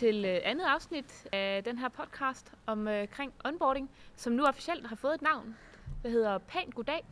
til øh, andet afsnit af den her podcast omkring onboarding, som nu officielt har fået et navn. Det hedder Pænt Goddag.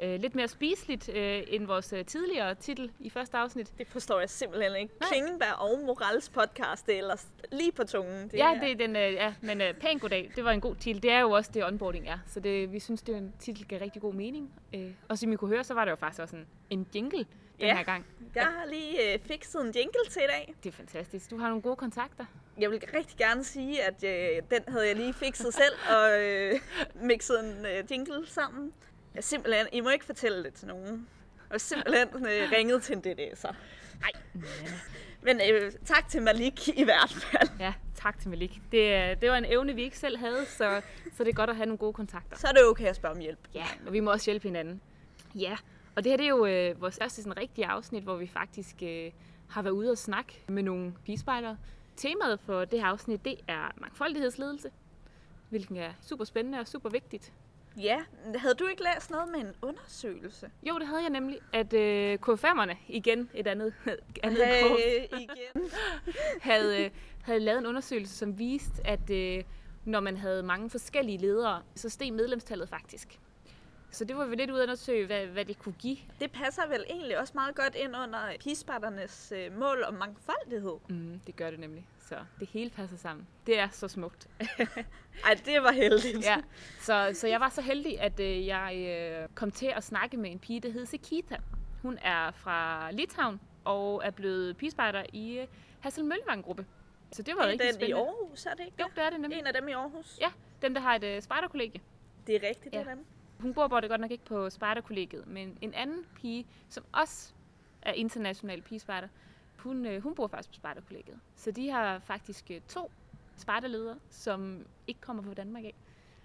Øh, lidt mere spiseligt øh, end vores øh, tidligere titel i første afsnit. Det forstår jeg simpelthen ikke. Nej. Klingenberg og Morals podcast, det er ellers lige på tungen. Det ja, her. det er den, øh, ja, men øh, Pænt Goddag, det var en god titel. Det er jo også det, onboarding er. Så det, vi synes, det er en titel, der gav rigtig god mening. Øh, og som I kunne høre, så var det jo faktisk også en, en jingle den ja. her gang. Jeg har lige øh, fikset en jingle til i dag. Det er fantastisk. Du har nogle gode kontakter. Jeg vil rigtig gerne sige, at øh, den havde jeg lige fikset selv og øh, mixet en øh, jingle sammen. Jeg simpelthen, I må ikke fortælle det til nogen. Og simpelthen øh, ringet til en DDS'er. Nej. Men øh, tak til Malik i hvert fald. Ja, tak til Malik. Det, det var en evne, vi ikke selv havde, så, så det er godt at have nogle gode kontakter. Så er det okay at spørge om hjælp. Ja, og vi må også hjælpe hinanden. Ja, og det her det er jo øh, vores første sådan, rigtige afsnit, hvor vi faktisk øh, har været ude og snakke med nogle pigespejdere. Temaet for det her afsnit, det er mangfoldighedsledelse, hvilken er super spændende og super vigtigt. Ja, havde du ikke læst noget med en undersøgelse? Jo, det havde jeg nemlig, at øh, K5'erne, igen et andet, andet hey, kort, igen. havde, havde lavet en undersøgelse, som viste, at øh, når man havde mange forskellige ledere, så steg medlemstallet faktisk. Så det var vi lidt ude at undersøge, hvad, hvad det kunne give. Det passer vel egentlig også meget godt ind under pigesparternes øh, mål om mangfoldighed. Mm, det gør det nemlig. Så det hele passer sammen. Det er så smukt. Ej, det var heldigt. Ja, så, så jeg var så heldig, at øh, jeg øh, kom til at snakke med en pige, der hedder Sekita. Hun er fra Litauen og er blevet pigespejder i øh, Hassel gruppe Så det var en rigtig den spændende. i Aarhus, er det ikke? Jo, det er det nemlig. En af dem i Aarhus? Ja, dem der har et øh, spejderkollegie. Det er rigtigt, det ja. er dem. Hun bor det godt nok ikke på spejderkollegiet, men en anden pige, som også er international pigespejder, hun, øh, hun bor faktisk på spejderkollegiet. Så de har faktisk øh, to to spejderledere, som ikke kommer fra Danmark af.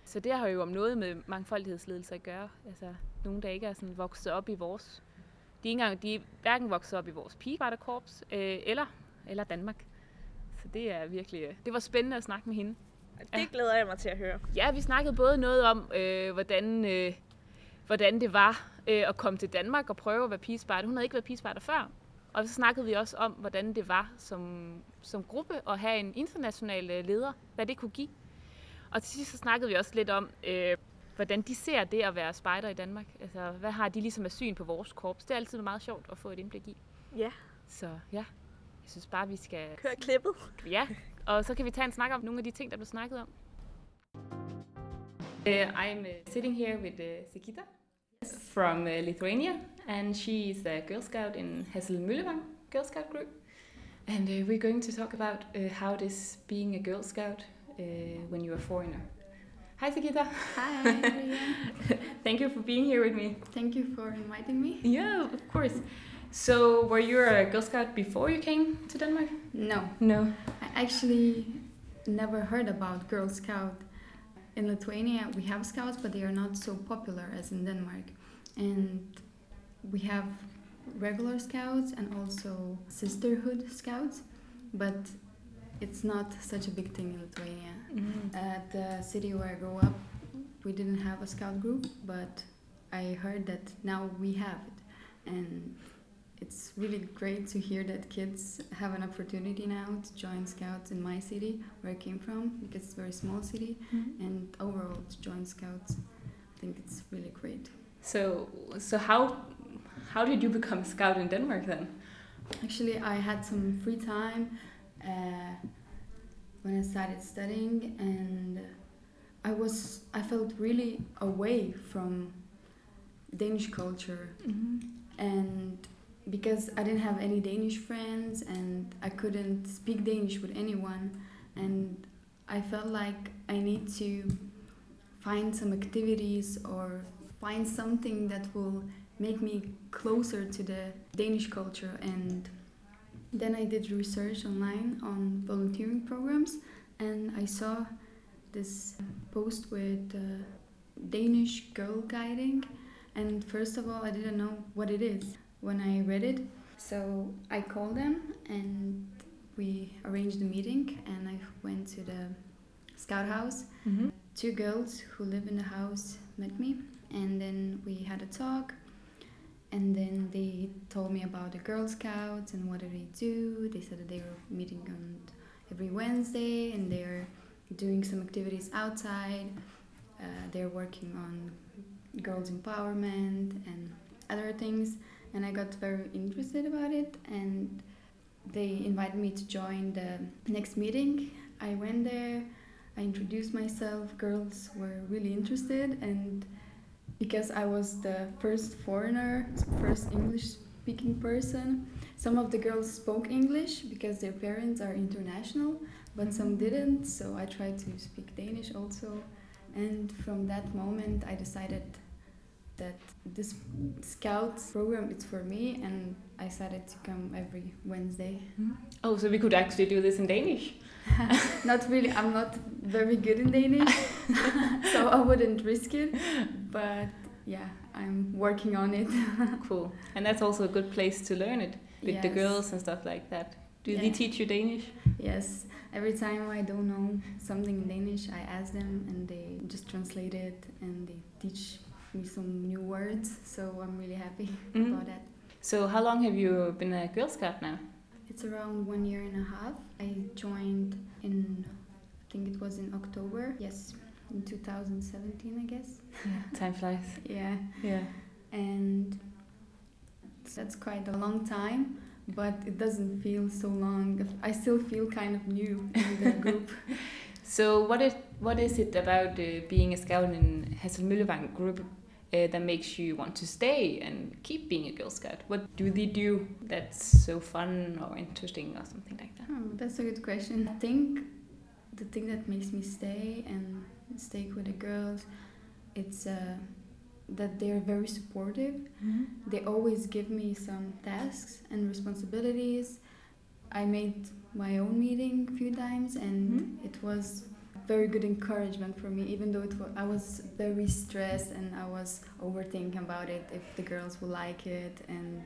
Så det har jo om noget med mangfoldighedsledelse at gøre. Altså nogle, der ikke er sådan vokset op i vores... De er, engang, de er hverken vokset op i vores pigespejderkorps øh, eller, eller Danmark. Så det er virkelig... Øh, det var spændende at snakke med hende. Det ja. glæder jeg mig til at høre. Ja, vi snakkede både noget om, øh, hvordan, øh, hvordan det var øh, at komme til Danmark og prøve at være pigespejder. Hun havde ikke været pigespejder før. Og så snakkede vi også om, hvordan det var som, som gruppe at have en international øh, leder, hvad det kunne give. Og til sidst så snakkede vi også lidt om, øh, hvordan de ser det at være spejder i Danmark. Altså, hvad har de ligesom af syn på vores korps? Det er altid meget sjovt at få et indblik i. Ja. Så ja, jeg synes bare, vi skal... Køre klippet. Ja, og så kan vi tage en snak om nogle af de ting, der blev snakket om. Uh, I'm uh, sitting here with uh, Sikita from uh, Lithuania, and she is a Girl Scout in Hasselmøllevang Girl Scout group. And uh, we're going to talk about uh, how it is being a Girl Scout uh, when you're a foreigner. Hi, Sikita. Hi. Thank you for being here with me. Thank you for inviting me. Yeah, of course. So, were you a Girl Scout before you came to Denmark? No. No. I actually never heard about Girl Scout. In Lithuania, we have scouts, but they are not so popular as in Denmark. And we have regular scouts and also sisterhood scouts, but it's not such a big thing in Lithuania. Mm-hmm. At the city where I grew up, we didn't have a scout group, but I heard that now we have it. And it's really great to hear that kids have an opportunity now to join scouts in my city where I came from because it's a very small city mm-hmm. and overall to join scouts I think it's really great. So so how how did you become a scout in Denmark then? Actually I had some free time uh, when I started studying and I was I felt really away from Danish culture mm-hmm. and because I didn't have any Danish friends and I couldn't speak Danish with anyone. And I felt like I need to find some activities or find something that will make me closer to the Danish culture. And then I did research online on volunteering programs and I saw this post with uh, Danish girl guiding. And first of all I didn't know what it is when I read it. So I called them and we arranged a meeting and I went to the scout house. Mm-hmm. Two girls who live in the house met me and then we had a talk and then they told me about the Girl Scouts and what do they do. They said that they were meeting on every Wednesday, and they're doing some activities outside. Uh, they're working on girls' empowerment and other things, and I got very interested about it. And they invited me to join the next meeting. I went there. I introduced myself. Girls were really interested, and because I was the first foreigner, first English speaking person, some of the girls spoke English because their parents are international, but some didn't. So I tried to speak Danish also. And from that moment, I decided that this scout program is for me, and I decided to come every Wednesday. Mm-hmm. Oh, so we could actually do this in Danish. not really. I'm not very good in Danish, so I wouldn't risk it. But yeah, I'm working on it. Cool. And that's also a good place to learn it with the girls and stuff like that. Do they teach you Danish? Yes, every time I don't know something in Danish, I ask them and they just translate it and they teach me some new words. So I'm really happy Mhm. about that. So how long have you been a Girl Scout now? It's around one year and a half. I joined in, I think it was in October. Yes, in 2017, I guess. Yeah, Time flies. Yeah, Yeah. and that's quite a long time. But it doesn't feel so long. I still feel kind of new in the group. So what is what is it about uh, being a scout in Hasselmøllevang group uh, that makes you want to stay and keep being a Girl Scout? What do they do that's so fun or interesting or something like that? Hmm, that's a good question. I think the thing that makes me stay and stay with the girls, it's uh, that they're very supportive. They always give me some tasks and responsibilities. I made my own meeting a few times, and Mhm. it was very good encouragement for me. Even though it wa- I was very stressed and I was overthinking about it, if the girls will like it, and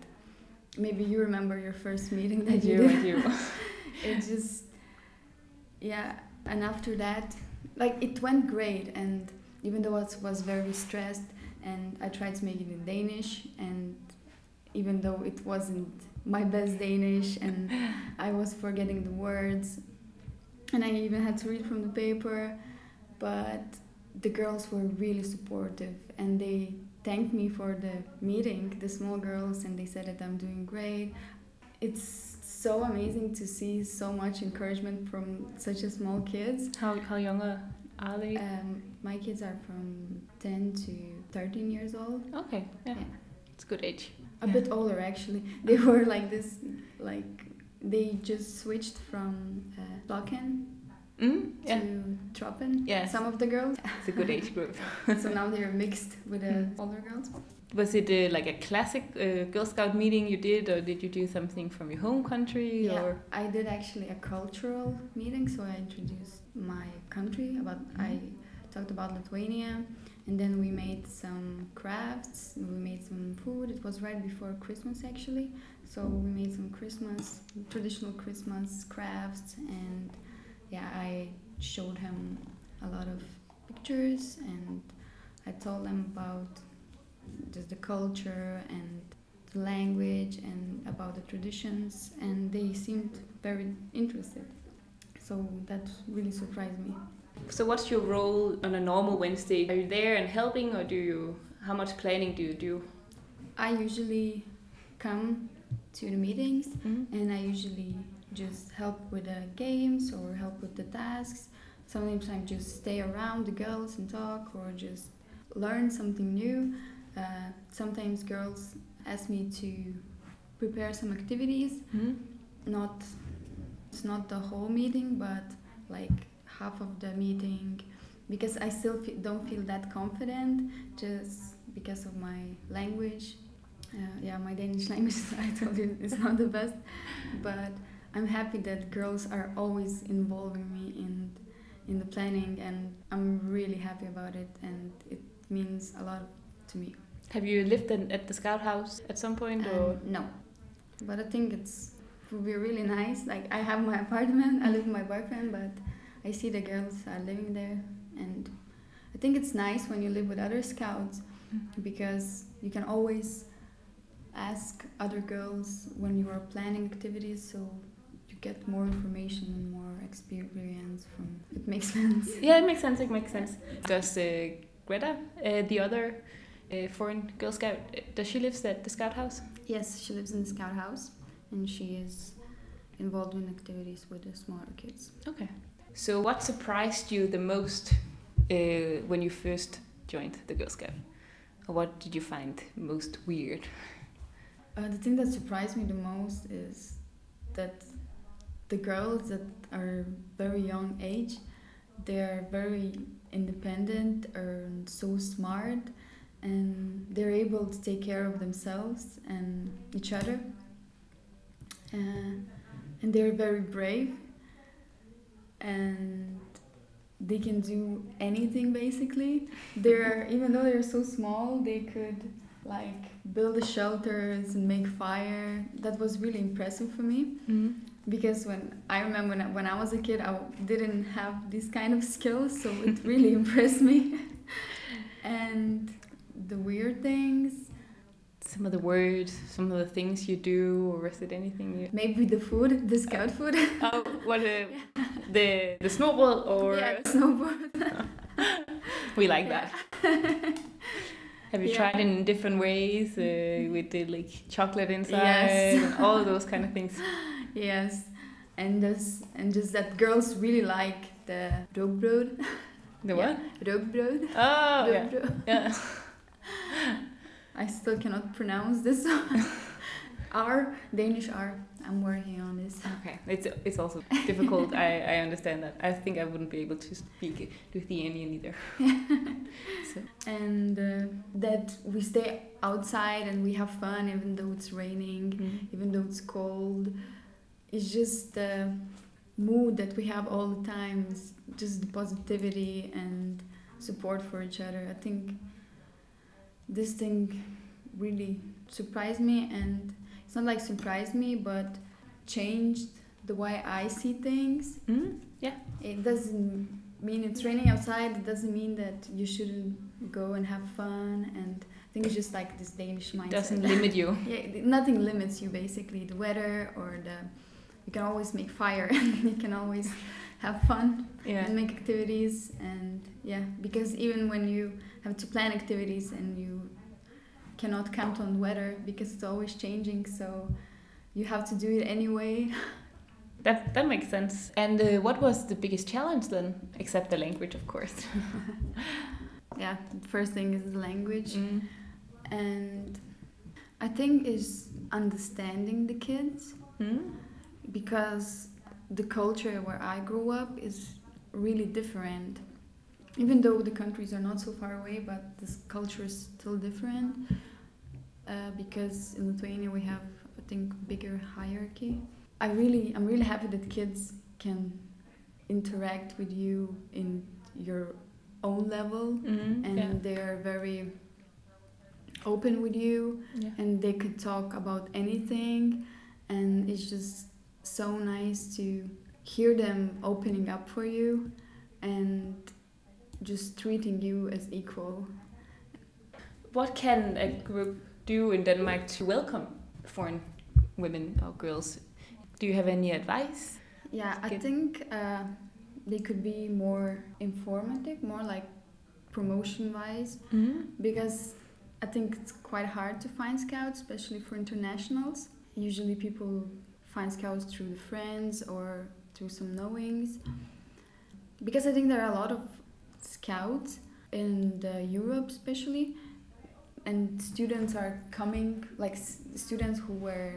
maybe you remember your first meeting I that you do, did I do. it just yeah and after that like it went great and even though i was very stressed and i tried to make it in danish and even though it wasn't my best danish and i was forgetting the words and i even had to read from the paper but the girls were really supportive and they thanked me for the meeting the small girls and they said that i'm doing great it's so amazing to see so much encouragement from such a small kids. How how young are, they? Um, my kids are from 10 to 13 years old. okay, yeah. yeah. it's a good age. A Yeah. bit older actually. They were like this, like they just switched from uh, Locken Mm? Yeah, to Troppen. Yes. Some of the girls. it's a good age group. so now they're mixed with the older girls. Was it uh, like a classic uh, Girl Scout meeting you did, or did you do something from your home country? Yeah, Or I did actually a cultural meeting, so I introduced my country. About I talked about Lithuania, and then we made some crafts. We made some food. It was right before Christmas actually, so we made some Christmas traditional Christmas crafts, and yeah, I showed him a lot of pictures, and I told them about just the culture and the language and about the traditions and they seemed very interested so that really surprised me so, what's your role on a normal Wednesday? Are you there and helping, or do you? How much planning do you do? i usually come to the meetings Mm? and i usually just help with the games or help with the tasks sometimes i just stay around the girls and talk or just learn something new uh, sometimes girls ask me to prepare some activities Mm? not it's not the whole meeting but like half of the meeting because i still fe- don't feel that confident just because of my language uh, yeah my danish language i told you is not the best but i'm happy that girls are always involving me in in the planning and i'm really happy about it and it means a lot to me Have you lived in, at the Scout House at some point, or um, no, but I think it's it would be really nice. Like I have my apartment, I live with my boyfriend, but I see the girls are living there, and I think it's nice when you live with other scouts because you can always ask other girls when you are planning activities, so you get more information and more experience from. It makes sense. Yeah, it makes sense. It makes sense. Does uh, Greta, uh, the other uh, foreign Girl Scout, uh, does she live at the Scout House? Yes, she lives in the Scout House, and she is involved in activities with the smaller kids. Okay. So, what surprised you the most uh, when you first joined the Girl Scout? Or what did you find most weird? Uh, the thing that surprised me the most is that the girls that are very young age, they're very independent and so smart, and they're able to take care of themselves and each other. Uh, and they're very brave, and they can do anything basically. They're even though they're so small, they could like build the shelters and make fire. That was really impressive for me Mm-hmm. because when I remember when I, when I was a kid, I didn't have these kind of skills, so it really impressed me. and the weird things, Some of the words, some of the things you do, or is it anything you. maybe the food, the scout food. Oh, what uh, the the snowball or yeah, the snowboard. we like that. Have you Yeah. tried it in different ways uh, with the like chocolate inside Yes. and all those kind of things? yes, and this and just that girls really like the rookbrood. The Yeah. what? Rookbrood. Oh, yeah. Yeah. I still cannot pronounce this R Danish R. I'm working on this. Okay, it's it's also difficult. I, I understand that. I think I wouldn't be able to speak Lithuanian either. so, and uh, that we stay outside and we have fun even though it's raining mm. even though it's cold it's just the mood that we have all the time it's just the positivity and support for each other i think this thing really surprised me and it's not like surprised me but changed the way i see things Mm? Yeah. it doesn't mean it's raining outside. It doesn't mean that you shouldn't go and have fun. And I think it's just like this Danish mindset. Doesn't limit you. yeah, nothing limits you basically. The weather or the you can always make fire. And you can always have fun Yeah. and make activities. And yeah, because even when you have to plan activities and you cannot count on weather because it's always changing, so you have to do it anyway. That that makes sense. And uh, what was the biggest challenge then, except the language, of course? yeah, the first thing is the language. Mm. and I think is understanding the kids Mm? because the culture where I grew up is really different. Even though the countries are not so far away, but this culture is still different. Uh, because in Lithuania we have, I think, bigger hierarchy. I really, I'm really happy that kids can interact with you in your own level, Mm. and yeah. they're very open with you yeah. and they could talk about anything and it's just so nice to hear them opening up for you and just treating you as equal What can a group do in Denmark to welcome foreign women or girls? Do you have any advice? yeah i think uh, they could be more informative more like promotion wise Mm. because i think it's quite hard to find scouts especially for internationals usually people find scouts through the friends or through some knowings because i think there are a lot of scouts in the europe especially and students are coming like s- students who were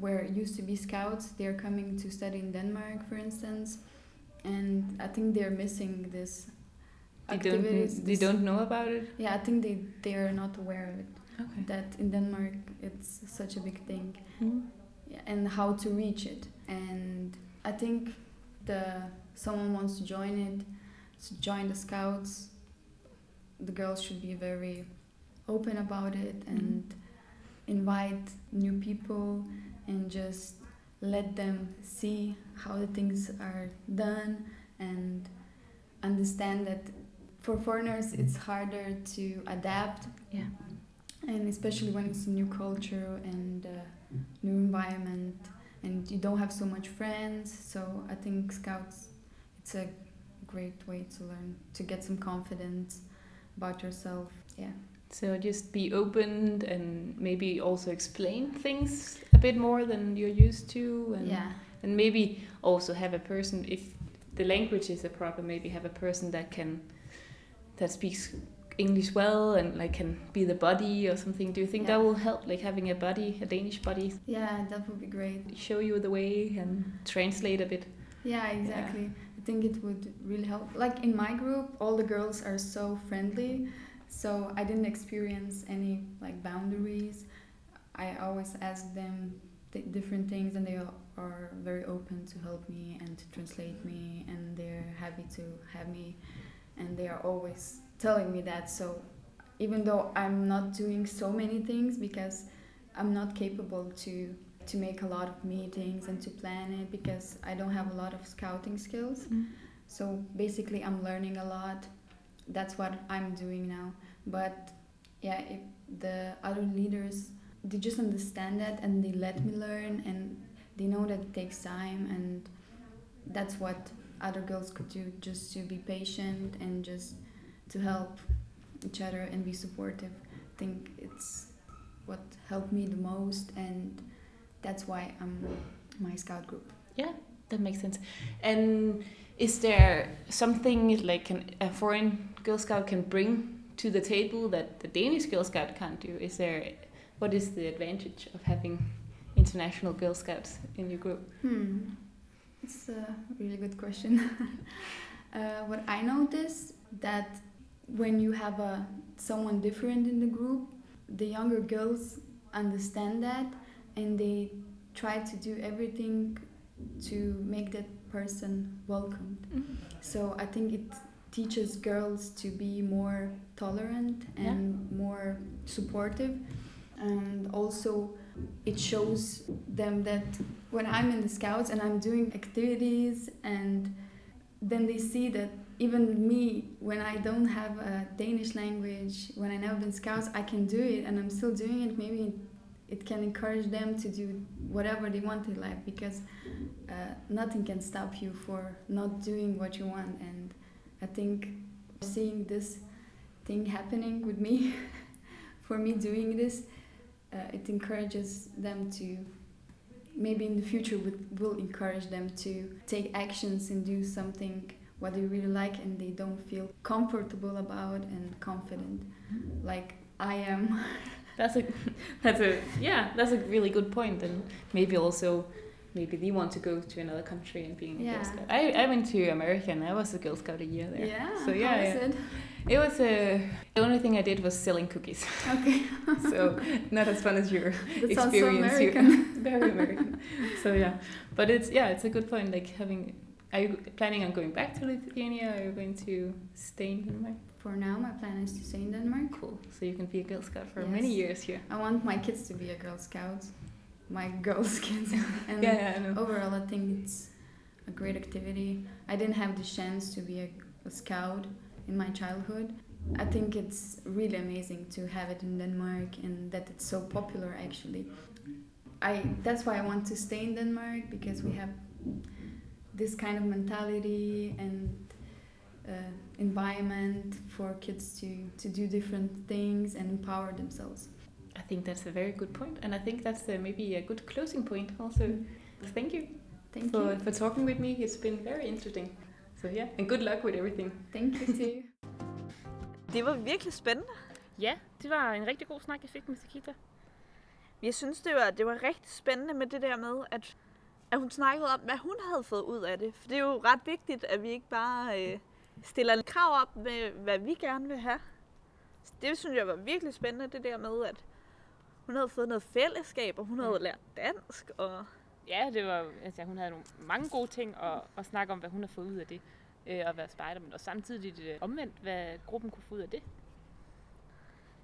were used to be scouts they're coming to study in denmark for instance and i think they're missing this They activities, don't. They this- don't know about it. yeah i think they they are not aware of it Okay. that in denmark it's such a big thing Mm. yeah, and how to reach it and i think the someone wants to join it to join the scouts the girls should be very open about it and invite new people and just let them see how the things are done and understand that for foreigners it's harder to adapt Yeah. and especially when it's a new culture and uh, new environment and you don't have so much friends. So I think Scouts, it's a great way to learn to get some confidence about yourself. Yeah. So just be open and maybe also explain things a bit more than you're used to, and yeah. and maybe also have a person if the language is a problem, maybe have a person that can that speaks English well and like can be the buddy or something. Do you think Yeah. that will help, like having a buddy, a Danish buddy, Yeah, that would be great. show you the way and translate a bit? Yeah, exactly. I think it would really help. Like in my group, all the girls are so friendly, so I didn't experience any like boundaries. I always ask them th- different things, and they are- are very open to help me and to translate me, and they're happy to have me, and they are always telling me that. So even though I'm not doing so many things because I'm not capable to to make a lot of meetings and to plan it because I don't have a lot of scouting skills. Mm-hmm. So basically, I'm learning a lot. That's what I'm doing now. But yeah, if the other leaders they just understand that and they let me learn and they know that it takes time and that's what other girls could do just to be patient and just to help each other and be supportive. I think it's what helped me the most and that's why I'm my scout group. Yeah, that makes sense. And is there something like an, a foreign Girl Scout can bring to the table that the Danish Girl Scout can't do? Is there what is the advantage of having international Girl Scouts in your group? Hmm, it's a really good question. uh, what I notice that when you have a someone different in the group, the younger girls understand that and they try to do everything to make that person welcomed. Mm-hmm. So I think it teaches girls to be more tolerant and more supportive, and also it shows them that when I'm in the scouts and I'm doing activities, and then they see that even me, when I don't have a Danish language, when I never been scouts, I can do it, and I'm still doing it. Maybe it can encourage them to do whatever they want in life because uh, nothing can stop you for not doing what you want. And I think seeing this thing happening with me, for me doing this, uh, it encourages them to maybe in the future would, will encourage them to take actions and do something what they really like and they don't feel comfortable about and confident like I am. That's a that's a yeah that's a really good point and maybe also maybe they want to go to another country and being a Girl Scout. I, I went to America and I was a Girl Scout a year there. Yeah. So yeah, yeah. it? It was uh, the only thing I did was selling cookies. Okay. so not as fun as your That so experience here. American. Very American. so yeah, but it's yeah, it's a good point. Like having, are you planning on going back to Lithuania? Or are you going to stay in Denmark? For now, my plan is to stay in Denmark. Cool. So you can be a Girl Scout for many years here. I want my kids to be a Girl Scout, my girls' kids. and yeah, yeah, I know. overall, I think it's a great activity. I didn't have the chance to be a, a scout in my childhood. I think it's really amazing to have it in Denmark and that it's so popular actually. I that's why I want to stay in Denmark because we have this kind of mentality and uh, environment for kids to, to do different things and empower themselves. I think that's a very good point, and I think that's uh, maybe a good closing point. Also, thank you Thank for you. for talking with me. It's been very interesting. So yeah, and good luck with everything. Thank you too. Det var virkelig spændende. Ja, det var en rigtig god snak, jeg fik med Sakita. Jeg synes, det var, det var rigtig spændende med det der med, at, at hun snakkede om, hvad hun havde fået ud af det. For det er jo ret vigtigt, at vi ikke bare øh, stiller krav op med, hvad vi gerne vil have. Det synes jeg var virkelig spændende, det der med, at hun havde fået noget fællesskab, og hun havde lært dansk. Og Ja, det var, altså, hun havde nogle, mange gode ting at, at snakke om, hvad hun har fået ud af det øh, at være spejder, men også samtidig øh, omvendt, hvad gruppen kunne få ud af det.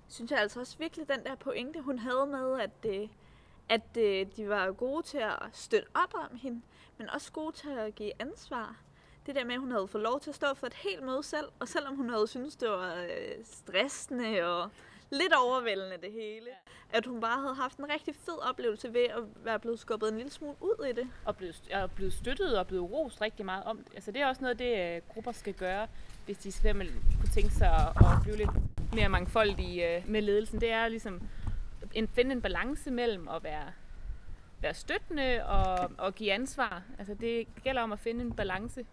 synes jeg altså også virkelig, den der pointe, hun havde med, at, øh, at øh, de var gode til at støtte op om hende, men også gode til at give ansvar. Det der med, at hun havde fået lov til at stå for et helt møde selv, og selvom hun havde syntes, det var øh, stressende og lidt overvældende det hele. Ja. At hun bare havde haft en rigtig fed oplevelse ved at være blevet skubbet en lille smule ud i det. Og blevet, og blevet støttet og blevet rost rigtig meget om det. Altså det er også noget, det uh, grupper skal gøre, hvis de simpelthen kunne tænke sig at, at blive lidt mere mangfoldige uh, med ledelsen. Det er ligesom en, finde en balance mellem at være, være støttende og, og give ansvar. Altså det gælder om at finde en balance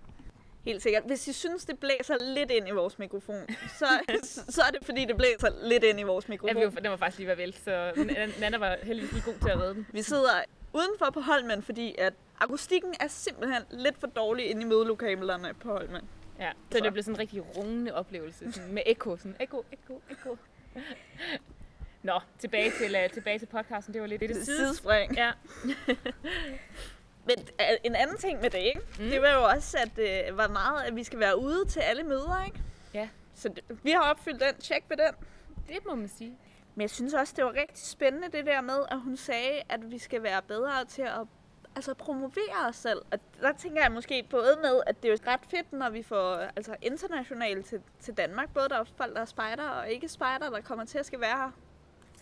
Helt sikkert. Hvis I synes, det blæser lidt ind i vores mikrofon, så, så er det fordi, det blæser lidt ind i vores mikrofon. Ja, den var faktisk lige ved vælt, så Nana var heldigvis lige god til at redde den. Vi sidder udenfor på Holmen, fordi at akustikken er simpelthen lidt for dårlig inde i mødelokalerne på Holmen. Ja, så, så. det blev sådan en rigtig rungende oplevelse sådan med ekko. Sådan ekko, ekko, ekko. Nå, tilbage til, uh, tilbage til podcasten. Det var lidt et sidespring. Ja. Men øh, en anden ting med det, ikke? Mm. det var jo også, at det øh, var meget, at vi skal være ude til alle møder. Ikke? Ja. Så det, vi har opfyldt den. Tjek ved den. Det må man sige. Men jeg synes også, det var rigtig spændende det der med, at hun sagde, at vi skal være bedre til at altså, promovere os selv. Og der tænker jeg måske både med, at det er jo ret fedt, når vi får altså, internationalt til, til Danmark. Både der er folk, der er spejder og ikke spejder, der kommer til at skal være her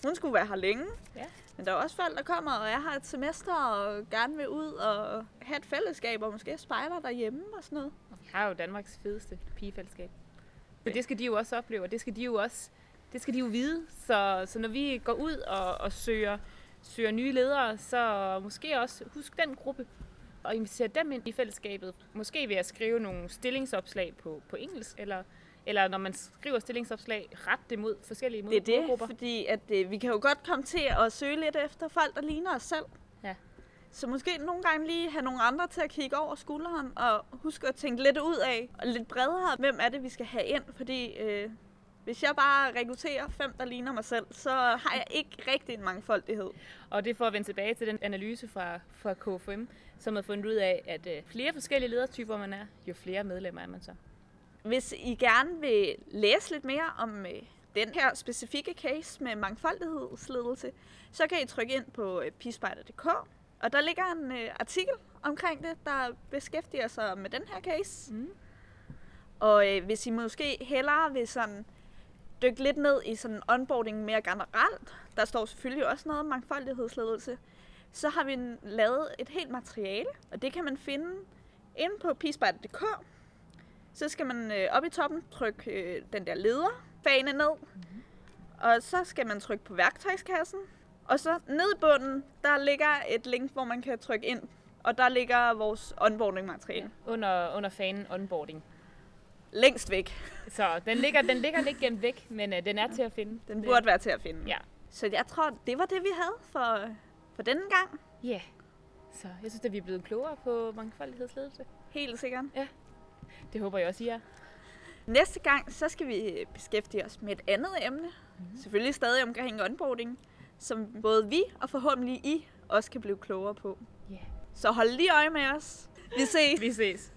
hun skulle være her længe. Ja. Men der er også folk, der kommer og er her et semester og gerne vil ud og have et fællesskab og måske spejder derhjemme og sådan noget. Og vi har jo Danmarks fedeste pigefællesskab. Så det skal de jo også opleve, og det skal de jo også det skal de jo vide. Så, så når vi går ud og, og søger, søger nye ledere, så måske også husk den gruppe og invitere dem ind i fællesskabet. Måske ved at skrive nogle stillingsopslag på, på engelsk, eller eller når man skriver stillingsopslag, ret det mod forskellige målgrupper? Det er det, fordi at, øh, vi kan jo godt komme til at søge lidt efter folk, der ligner os selv. Ja. Så måske nogle gange lige have nogle andre til at kigge over skulderen, og huske at tænke lidt ud af, og lidt bredere, hvem er det, vi skal have ind, fordi... Øh, hvis jeg bare rekrutterer fem, der ligner mig selv, så har jeg ikke rigtig en mangfoldighed. Og det får at vende tilbage til den analyse fra, fra KFM, som har fundet ud af, at øh, flere forskellige ledertyper man er, jo flere medlemmer er man så. Hvis I gerne vil læse lidt mere om øh, den her specifikke case med mangfoldighedsledelse, så kan I trykke ind på øh, pispejder.dk, og der ligger en øh, artikel omkring det, der beskæftiger sig med den her case. Mm. Og øh, hvis I måske hellere vil sådan dykke lidt ned i sådan onboarding mere generelt, der står selvfølgelig også noget om mangfoldighedsledelse, så har vi lavet et helt materiale, og det kan man finde inde på pispejder.dk. Så skal man øh, op i toppen trykke øh, den der lederfane ned. Mm-hmm. Og så skal man trykke på værktøjskassen. Og så ned i bunden, der ligger et link, hvor man kan trykke ind. Og der ligger vores onboarding-materiale. Ja, under, under fanen onboarding. Længst væk. Så den ligger, den ligger lidt gemt væk, men øh, den er til at finde. Den burde være til at finde. Ja. Så jeg tror, det var det, vi havde for, for denne gang. Ja. Yeah. Så jeg synes, at vi er blevet klogere på mangfoldighedsledelse. Helt sikkert. Ja. Det håber jeg også, I er. Næste gang, så skal vi beskæftige os med et andet emne. Mm-hmm. Selvfølgelig stadig omkring onboarding, som både vi og forhåbentlig I også kan blive klogere på. Yeah. Så hold lige øje med os. Vi ses. vi ses.